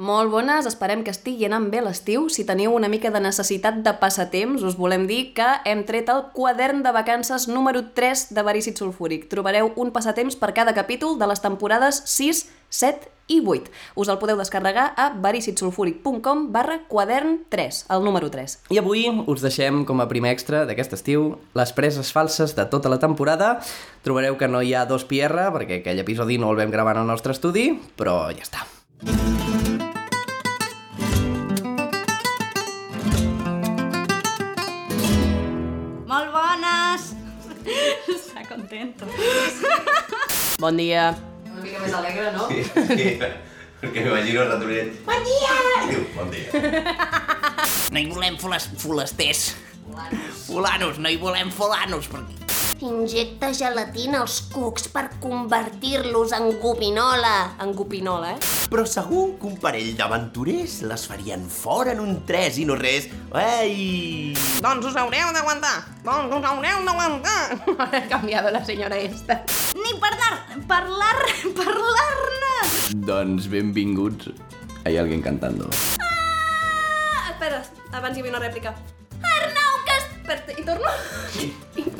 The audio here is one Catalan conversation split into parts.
Molt bones, esperem que estigui anant bé l'estiu. Si teniu una mica de necessitat de passatemps, us volem dir que hem tret el quadern de vacances número 3 de Verícid Sulfúric. Trobareu un passatemps per cada capítol de les temporades 6, 7 i 8. Us el podeu descarregar a vericidsulfúric.com barra quadern 3, el número 3. I avui us deixem com a primer extra d'aquest estiu les preses falses de tota la temporada. Trobareu que no hi ha dos PR, perquè aquell episodi no el vam gravar en el nostre estudi, però ja està. Molt Està contento. Bon dia. Una mica més alegre, no? Sí, perquè m'imagino el ratonet. Bon dia! Diu, bon dia. No hi volem foles, folesters. Fulanos, no hi volem fulanos. Perquè... Injecta gelatina als cucs per convertir-los en gominola. En gopinola, eh? Però segur que un parell d'aventurers les farien fora en un tres i no res. Ei! Doncs us haureu d'aguantar! Doncs us haureu d'aguantar! Ha canviado la senyora esta. Ni parlar, parlar, parlar-ne! Doncs benvinguts. Hay alguien cantando. Ah, espera, abans hi havia una rèplica. Arnau, que... Espera, i torno. I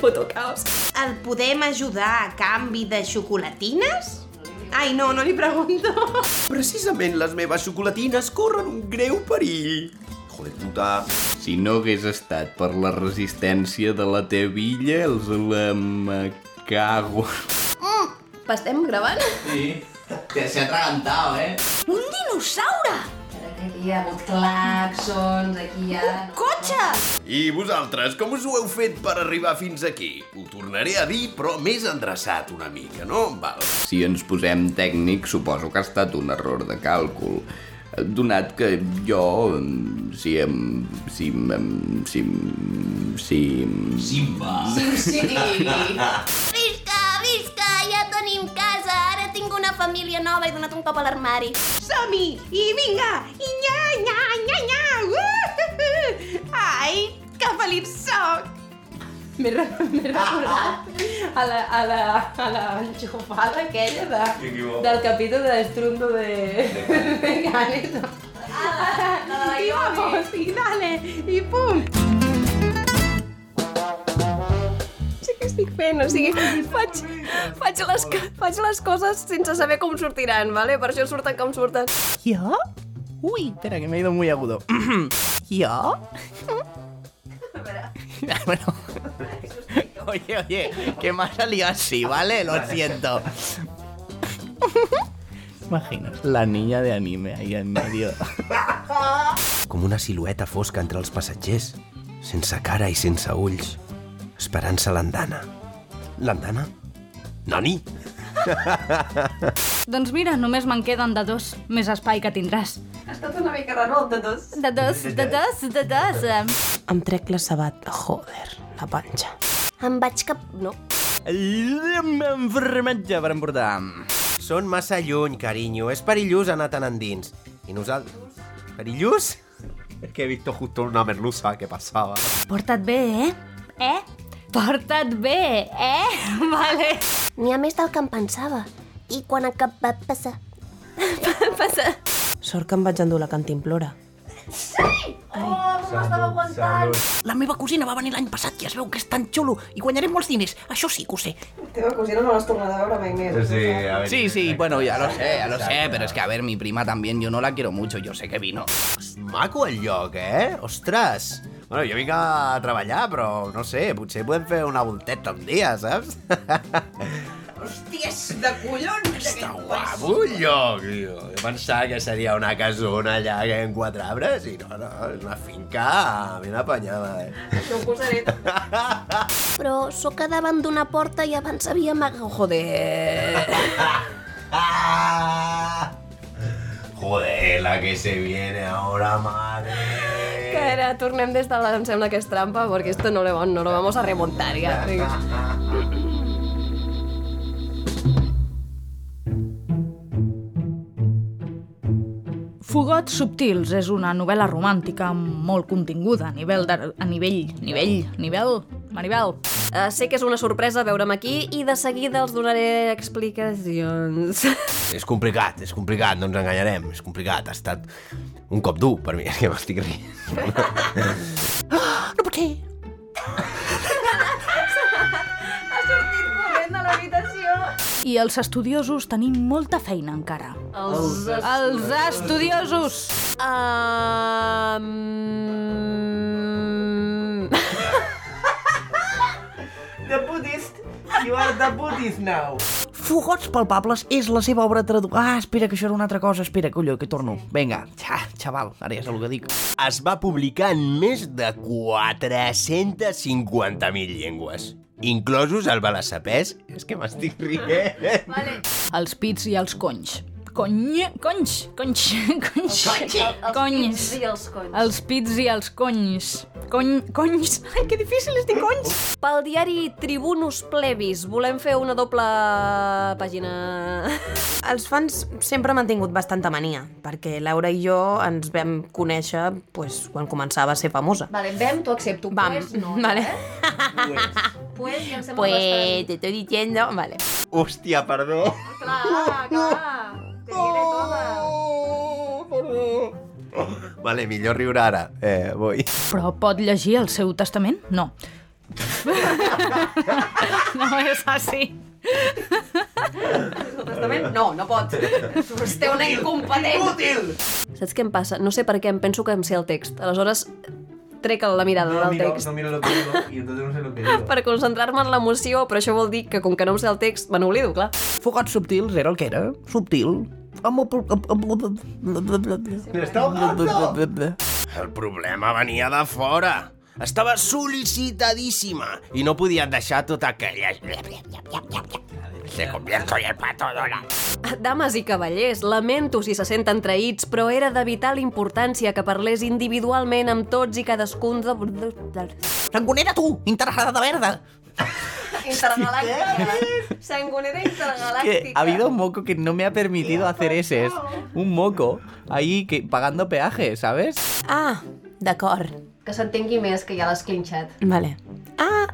foto caos. El podem ajudar a canvi de xocolatines? Ai, no, no li pregunto. Precisament les meves xocolatines corren un greu perill. Joder, puta. Si no hagués estat per la resistència de la tevilla, els la me cago. Estem gravant? Sí, se ha atragantado, eh? Un dinosaure! Aquí hi ha hagut claxons, aquí hi ha... Cotxe! I vosaltres, com us ho heu fet per arribar fins aquí? Ho tornaré a dir, però més endreçat una mica, no? Val. Si ens posem tècnic, suposo que ha estat un error de càlcul. Donat que jo, em, si em... si em... si em... si... Simba. Sí. Visca, visca, ja tenim casa. Ara tinc una família nova i donat un cop a l'armari. Som-hi! I vinga! Nya, nya, nya, nya! Uh! Ai, que feliç soc! M'he re- recordat a la, a la, a la enxufada aquella de, del capítol de Strundo de... de Ganes. I vamos, i dale, i pum! Sí que estic fent, o sigui, faig, faig, les, faig les coses sense saber com sortiran, ¿vale? Per això surten com surten. ¿Yo? Uy, espera, que me ha ido muy agudo. ¿Yo? bueno. Oye, oye, que me ha salido así, ¿vale? Lo siento. Imaginas, la niña de anime ahí en medio. Com una silueta fosca entre els passatgers, sense cara i sense ulls, esperant-se l'andana. L'andana? Nani? Doncs mira, només me'n queden de dos, més espai que tindràs. Ha estat una mica raro el de dos. De dos, de dos, de dos. em. Trec la sabat. Joder, la panxa. Em vaig cap... No. Formatge per emportar. Són massa lluny, carinyo. És perillós anar tan endins. I nosaltres... ¿Perillós? Es que he visto justo una merluza que pasaba. Porta't bé, eh? Eh? Porta't bé, eh? Vale. N'hi ha més del que em pensava. I quan acab va passar... Passa. Sort que em vaig endur la cantimplora. La meva cosina va venir l'any passat i es veu que és tan xulo i guanyarem molts diners. Això sí que ho sé. Teva cosina no l'has tornat a veure mai més. Sí, a ver. Sí, sí, bueno, ya lo sé, ya lo sé, pero es que, a ver, mi prima también, yo no la quiero mucho, yo sé que vino. Maco el lloc, eh? Ostres! Bueno, jo vinc a treballar, però no sé, potser podem fer una volteta un dia, saps? Hòsties, de collons! Està guapo el lloc, tio. Jo pensava que seria una casona allà que en quatre arbres i no, no, és una finca ben apanyada, eh? Això ho posaré. Però sóc a davant d'una porta i abans havia amagat... Joder. Ah! Joder, la que se viene ahora, madre. Que era, tornem des de la... Em sembla que és trampa, perquè esto no lo, no lo vamos a remontar, ja. Fogots subtils és una novel·la romàntica molt continguda a nivell, de, a nivell, nivell, nivell, Maribel. Uh, sé que és una sorpresa veure'm aquí i de seguida els donaré explicacions. És complicat, és complicat, no ens enganyarem. És complicat, ha estat un cop dur per mi, és que m'estic rient. No pot ser. I els estudiosos tenim molta feina encara. Els... Els estudiosos! Um... The Buddhist. You are the Buddhist now. Fogots palpables és la seva obra traducada. Ah, espera, que això era una altra cosa. Espera, colló, que torno. Vinga, xa, xaval, ara ja sé el que dic. Es va publicar en més de 450.000 llengües, inclosos el balassapès. És que m'estic rient. Els pits i els conys. Cony, conys, conys, conys, conys. els pits i els conys. Cony, conys. Ai, que difícil és dir conys. Pel diari Tribunus Plebis volem fer una doble pàgina... Els fans sempre m'han tingut bastanta mania, perquè Laura i jo ens vam conèixer pues, quan començava a ser famosa. Vale, vam, t'ho accepto. Vam, Pues no, vale. Pues ja em sembla Pues te estoy diciendo, vale. Hòstia, perdó. Clar, clar. Te diré toda. Vale, millor riure ara. Eh, vull. Però pot llegir el seu testament? No. no és així. Testament? No, no pot. Vostè una incompetent. Útil! Saps què em passa? No sé per què em penso que em sé el text. Aleshores, trec la mirada del text. miro lo que digo y entonces no sé lo que digo. Per concentrar-me en l'emoció, però això vol dir que com que no em sé el text, me n'oblido, clar. Fogots subtils era el que era. Subtil. Amb el... El problema venia de fora. Estava sol·licitadíssima i no podia deixar tota aquella... Se convierto en el pato Donald. Dames i cavallers, lamento si se senten traïts, però era de vital importància que parlés individualment amb tots i cadascun de... Sangonera, tu! Interessada de verda! Intergalàctica. Sangonera Que intergalàctica. ha habido un moco que no me ha permitido hacer ese. Un moco ahí que, pagando peaje, ¿sabes? Ah, d'acord. Que s'entengui més, que ja l'has clinxat. Vale. Ah!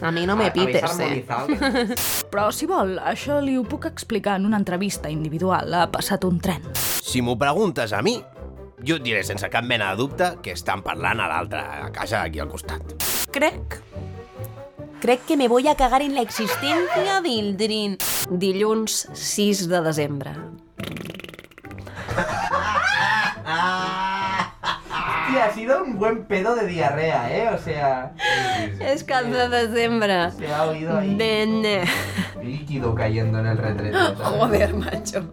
A mi no me pites, eh? Però, si vol, això li ho puc explicar en una entrevista individual. Ha passat un tren. Si m'ho preguntes a mi, jo et diré sense cap mena de dubte que estan parlant a l'altra casa aquí al costat. Crec... Crec que me voy a cagar en la existencia del Drin. Dilluns 6 de desembre. Hostia, ha sido un buen pedo de diarrea, ¿eh? O sea, És cap de desembre. se ha oído ahí Nene. líquido cayendo en el retrete. Joder, macho.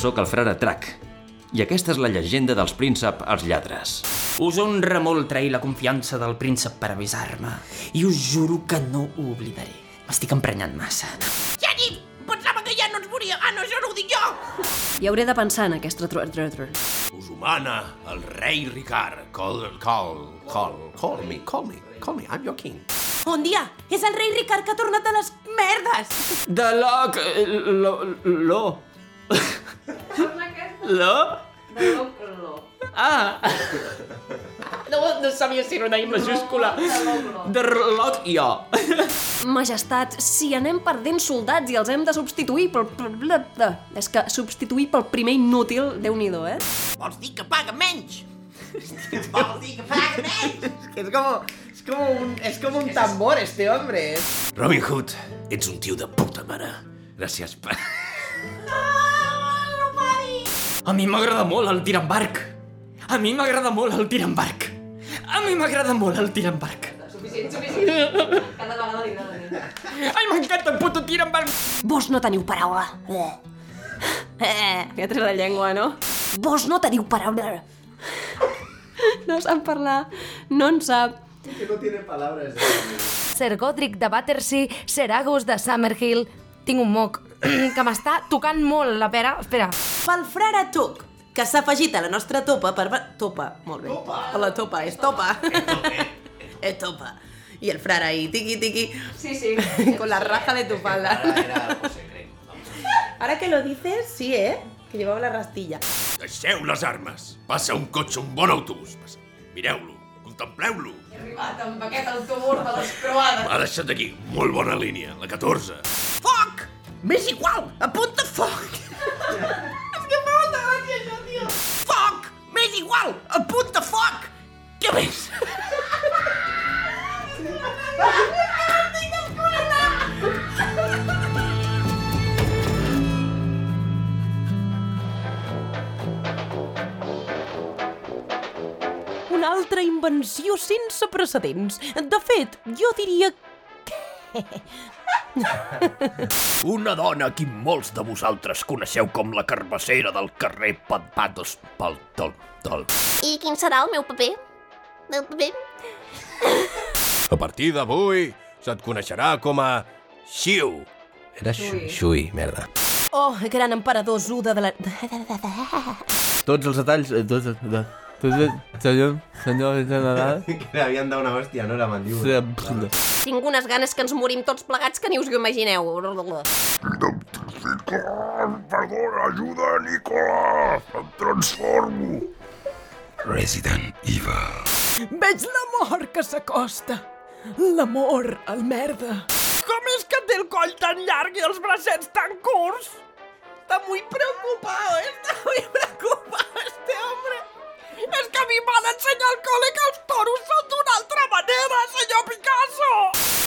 Soc el frare Trac, i aquesta és la llegenda dels príncep als lladres. Us honra molt trair la confiança del príncep per avisar-me. I us juro que no ho oblidaré. M'estic emprenyant massa. Moria. Ah, no, això no ho dic jo! I hauré de pensar en aquesta tr tr tr Us humana, el rei Ricard. Call, call, call, call me, call me, call me, I'm your king. Bon dia! És el rei Ricard que ha tornat a les merdes! De loc... eh, Lo... Lo... Lo? Ah! No, no sabia si era una I majúscula. De loc jo. Majestat, si anem perdent soldats i els hem de substituir pel... És que substituir pel primer inútil, déu nhi eh? Vols dir que paga menys? Vols dir que paga menys? Es como, es como un, es como un tambor este hombre. Robin Hood, ets un tio de puta mare. Gràcies per... A mi m'agrada molt el tir amb barc. A mi m'agrada molt el tir amb barc. A mi m'agrada molt el tir amb barc. Suficient, suficient. Cada vegada li agrada Ai, m'encanta el puto tir amb barc. Vos no teniu paraula. Eh, ja tret la llengua, no? Vos no teniu paraula. No sap parlar, no en sap. Sir Godric de Battersea, Sir Agus de Summerhill... Tinc un moc que m'està tocant molt la pera. Espera. Pel frare Tuc, que s'ha afegit a la nostra topa per... Topa, molt bé. Topa. A la topa, és topa. és topa. I el frare ahí, tiqui, tiqui. Sí, sí. Con la raja de tu falda. Ahora que lo dices, sí, ¿eh? Que llevaba la rastilla. Deixeu les armes. Passa un cotxe, un bon autobús. Mireu-lo, contempleu-lo. He arribat amb aquest autobús de les croades. Ha deixat aquí. Molt bona línia, la 14. Foc! M'és igual! Apunta foc! Igual! Apunta foc! Què més? Una altra invenció sense precedents. De fet, jo diria Una dona que molts de vosaltres coneixeu com la carbassera del carrer Patpatos pel tol, tol. I quin serà el meu paper? El paper? A partir d'avui se't coneixerà com a Xiu. Era Xui. Xui, merda. Oh, gran emperador Zuda de la... Tots els detalls... eh, Tots, de, tots, senyor, senyor general... Que havien de una hòstia, no? La mandíbula. Tinc unes ganes que ens morim tots plegats que ni us ho imagineu. Perdona, ajuda, Nicola! Em transformo! Resident Evil. Veig l'amor que s'acosta. L'amor, el merda. Com és que té el coll tan llarg i els bracets tan curts? Está muy preocupado, está muy preocupado este hombre. És que a mi m'han ensenyat al col·le que els toros són d'una altra manera, senyor Picasso!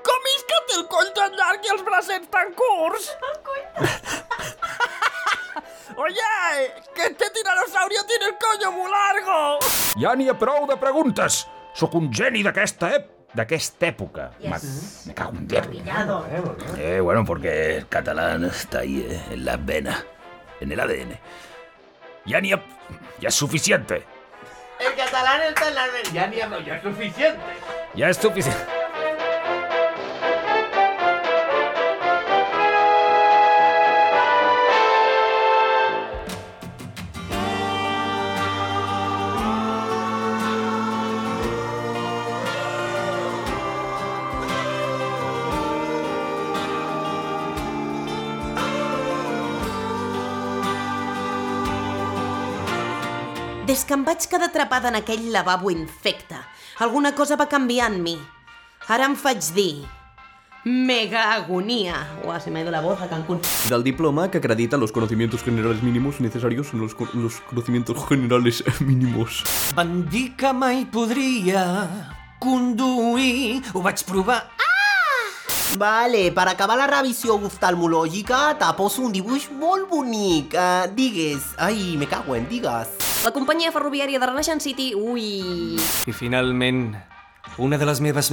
Com és que té el coll tan llarg i els bracets tan curts? Oye, que este tiranosaurio tiene el coño muy largo. Ja n'hi ha prou de preguntes. Sóc un geni d'aquesta ep d'aquesta època. Me, me cago en Dios. Eh, bueno, porque el catalán está ahí eh, en las venas, en el ADN. Ya ni ha... Ya es suficiente. El catalán está en la... Ya ni hablo, ya es suficiente. Ya es suficiente. Des que em vaig quedar atrapada en aquell lavabo infecte, alguna cosa va canviar en mi. Ara em faig dir... Mega agonia. Uah, se me ha ido la voz a Cancún. Del diploma que acredita los conocimientos generales mínimos necesarios en los, co- los conocimientos generales mínimos. Van dir que mai podria conduir. Ho vaig provar. Vale, per acabar la revisió oftalmològica te poso un dibuix molt bonic. Uh, digues. Ai, me cago en, digues. La companyia ferroviària de Renaixent City... Ui... I finalment, una de les meves...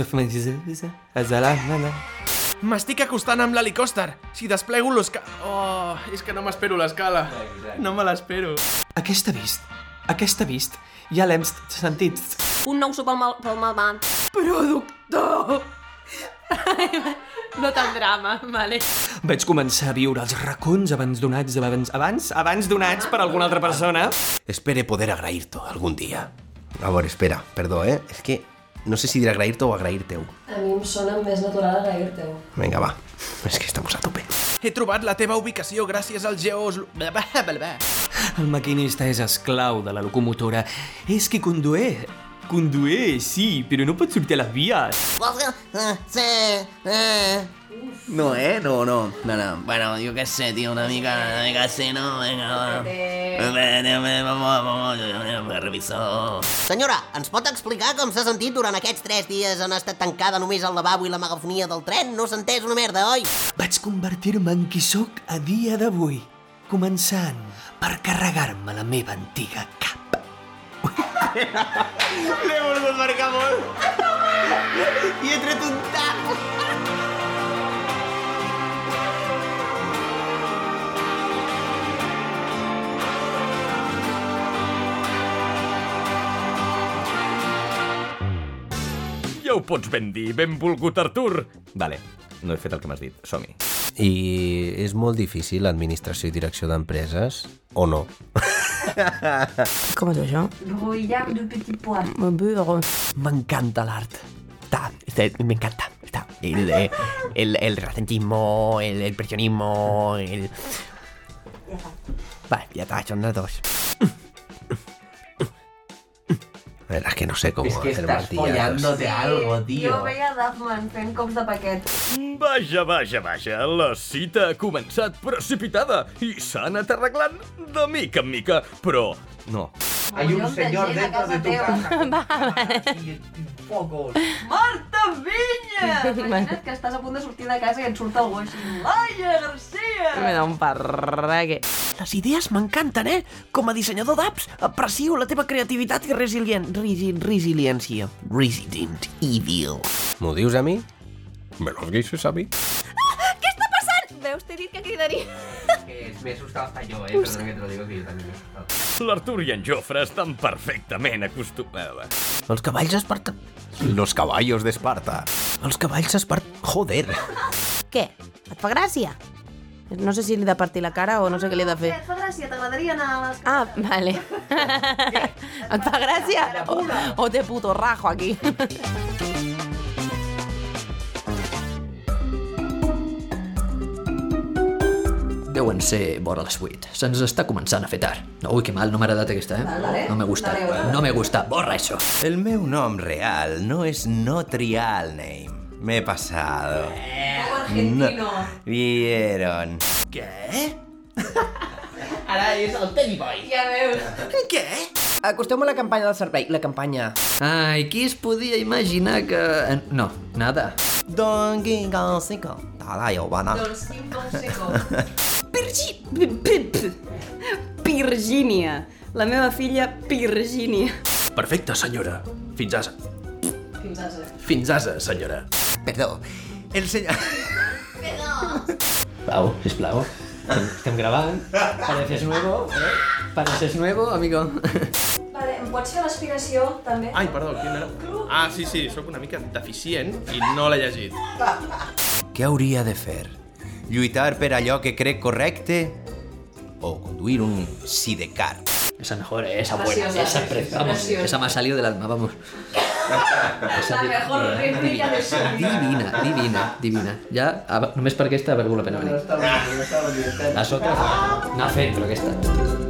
M'estic acostant amb l'helicòpter. Si desplego l'escala... Oh, és que no m'espero l'escala. No me l'espero. Aquesta vist, aquesta vist, ja l'hem sentit. Un nou sop pel mal, pel malvat. Productor! no tan drama, vale. Vaig començar a viure els racons abans donats, abans, abans, abans donats per alguna altra persona. Espere poder agrair-te algun dia. A veure, espera, perdó, eh? És que no sé si dir agrair-te o agrair-teu. A mi em sona més natural agrair-te-ho. Vinga, va. És que estamos a tope. He trobat la teva ubicació gràcies al geos... El maquinista és esclau de la locomotora. És qui condué. Condué, sí, però no pot sortir a les vies. Sí, eh. No, eh? No, no. No, no. Bueno, yo qué sé, tío, una mica, una mica así, ¿no? Venga, va. Vamos, vamos, revisor. Senyora, ens pot explicar com s'ha sentit durant aquests tres dies on ha estat tancada només el lavabo i la megafonia del tren? No s'ha entès una merda, oi? Vaig convertir-me en qui sóc a dia d'avui, començant per carregar-me la meva antiga cap. L'he volgut marcar molt. I he tret un tap. Ja ho pots ben dir, benvolgut Artur. Vale, no he fet el que m'has dit. Som-hi. I és molt difícil l'administració i direcció d'empreses, o no? Com es diu això? Brouillard de petit pois. M'encanta l'art. Está, está- me encanta. Está. El, eh, el, el recentismo, el, el presionismo, el... Vale, ya está, son las dos. Es que no sé cómo Es que hacer estás martillazos. follándote algo, tío. Jo veia Duffman fent cops de paquet. Vaja, vaja, vaja, la cita ha començat precipitada i s'ha anat arreglant de mica en mica, però no. Hay un señor dentro de tu casa. Focos. Marta Vinya! Imagina't que estàs a punt de sortir de casa i et surt algú així. Laia Garcia! Me da un parraque. Les idees m'encanten, eh? Com a dissenyador d'apps, aprecio la teva creativitat i resilient... Resi resiliència. Resident Evil. M'ho dius a mi? Me los dices a mi? Què està passant? Veus, t'he dit que cridaria. Que me he asustado hasta yo, eh. Perdona que te lo digo, que yo también me he asustado. L'Artur i en Jofre estan perfectament acostumats. Els cavalls esparta... Los caballos de Esparta. Els cavalls esparta... Joder. Què? Et fa gràcia? No sé si li he de partir la cara o no sé què li he de fer. Et fa gràcia, t'agradaria anar a les... Ah, vale. Et fa gràcia? O, o te puto rajo aquí. Deuen ser vora les 8. Se'ns està començant a fer tard. Ui, que mal, no m'ha agradat aquesta, eh? No m'ha gustat. No m'ha gustat. Borra això. El meu nom real no es no trial name. Me he pasado. argentino. Vieron. ¿Qué? Ara és el Teddy Boy. Ja veus. Què? Acosteu-me a la campanya del servei. La campanya... Ai, qui es podia imaginar que... eh, No, nada. Don Gingonsico. Talayo bana. Doncs quin consejo. Virgi... Virgínia. La meva filla Virgínia. Perfecte, senyora. Fins asa. Fins ara. Fins asa, senyora. Perdó. El senyor... Pau, sisplau. Estem gravant. Pareces nuevo, eh? Pareces nuevo, amigo. Vale, em pots fer l'aspiració, també? Ai, perdó, quin era? Ah, sí, sí, sóc una mica deficient i no l'he llegit. Què hauria de fer? Lluitar per allò que crec correcte? O conduir un sidecar? Esa mejor, eh, esa buena, Preciosa, esa pre- vamos, preciosa. esa me ha salido del alma, vamos. La mejor de su. Divina, divina, divina. Ja, només per aquesta ha valgut la pena venir. Les altres, anar fent, però aquesta.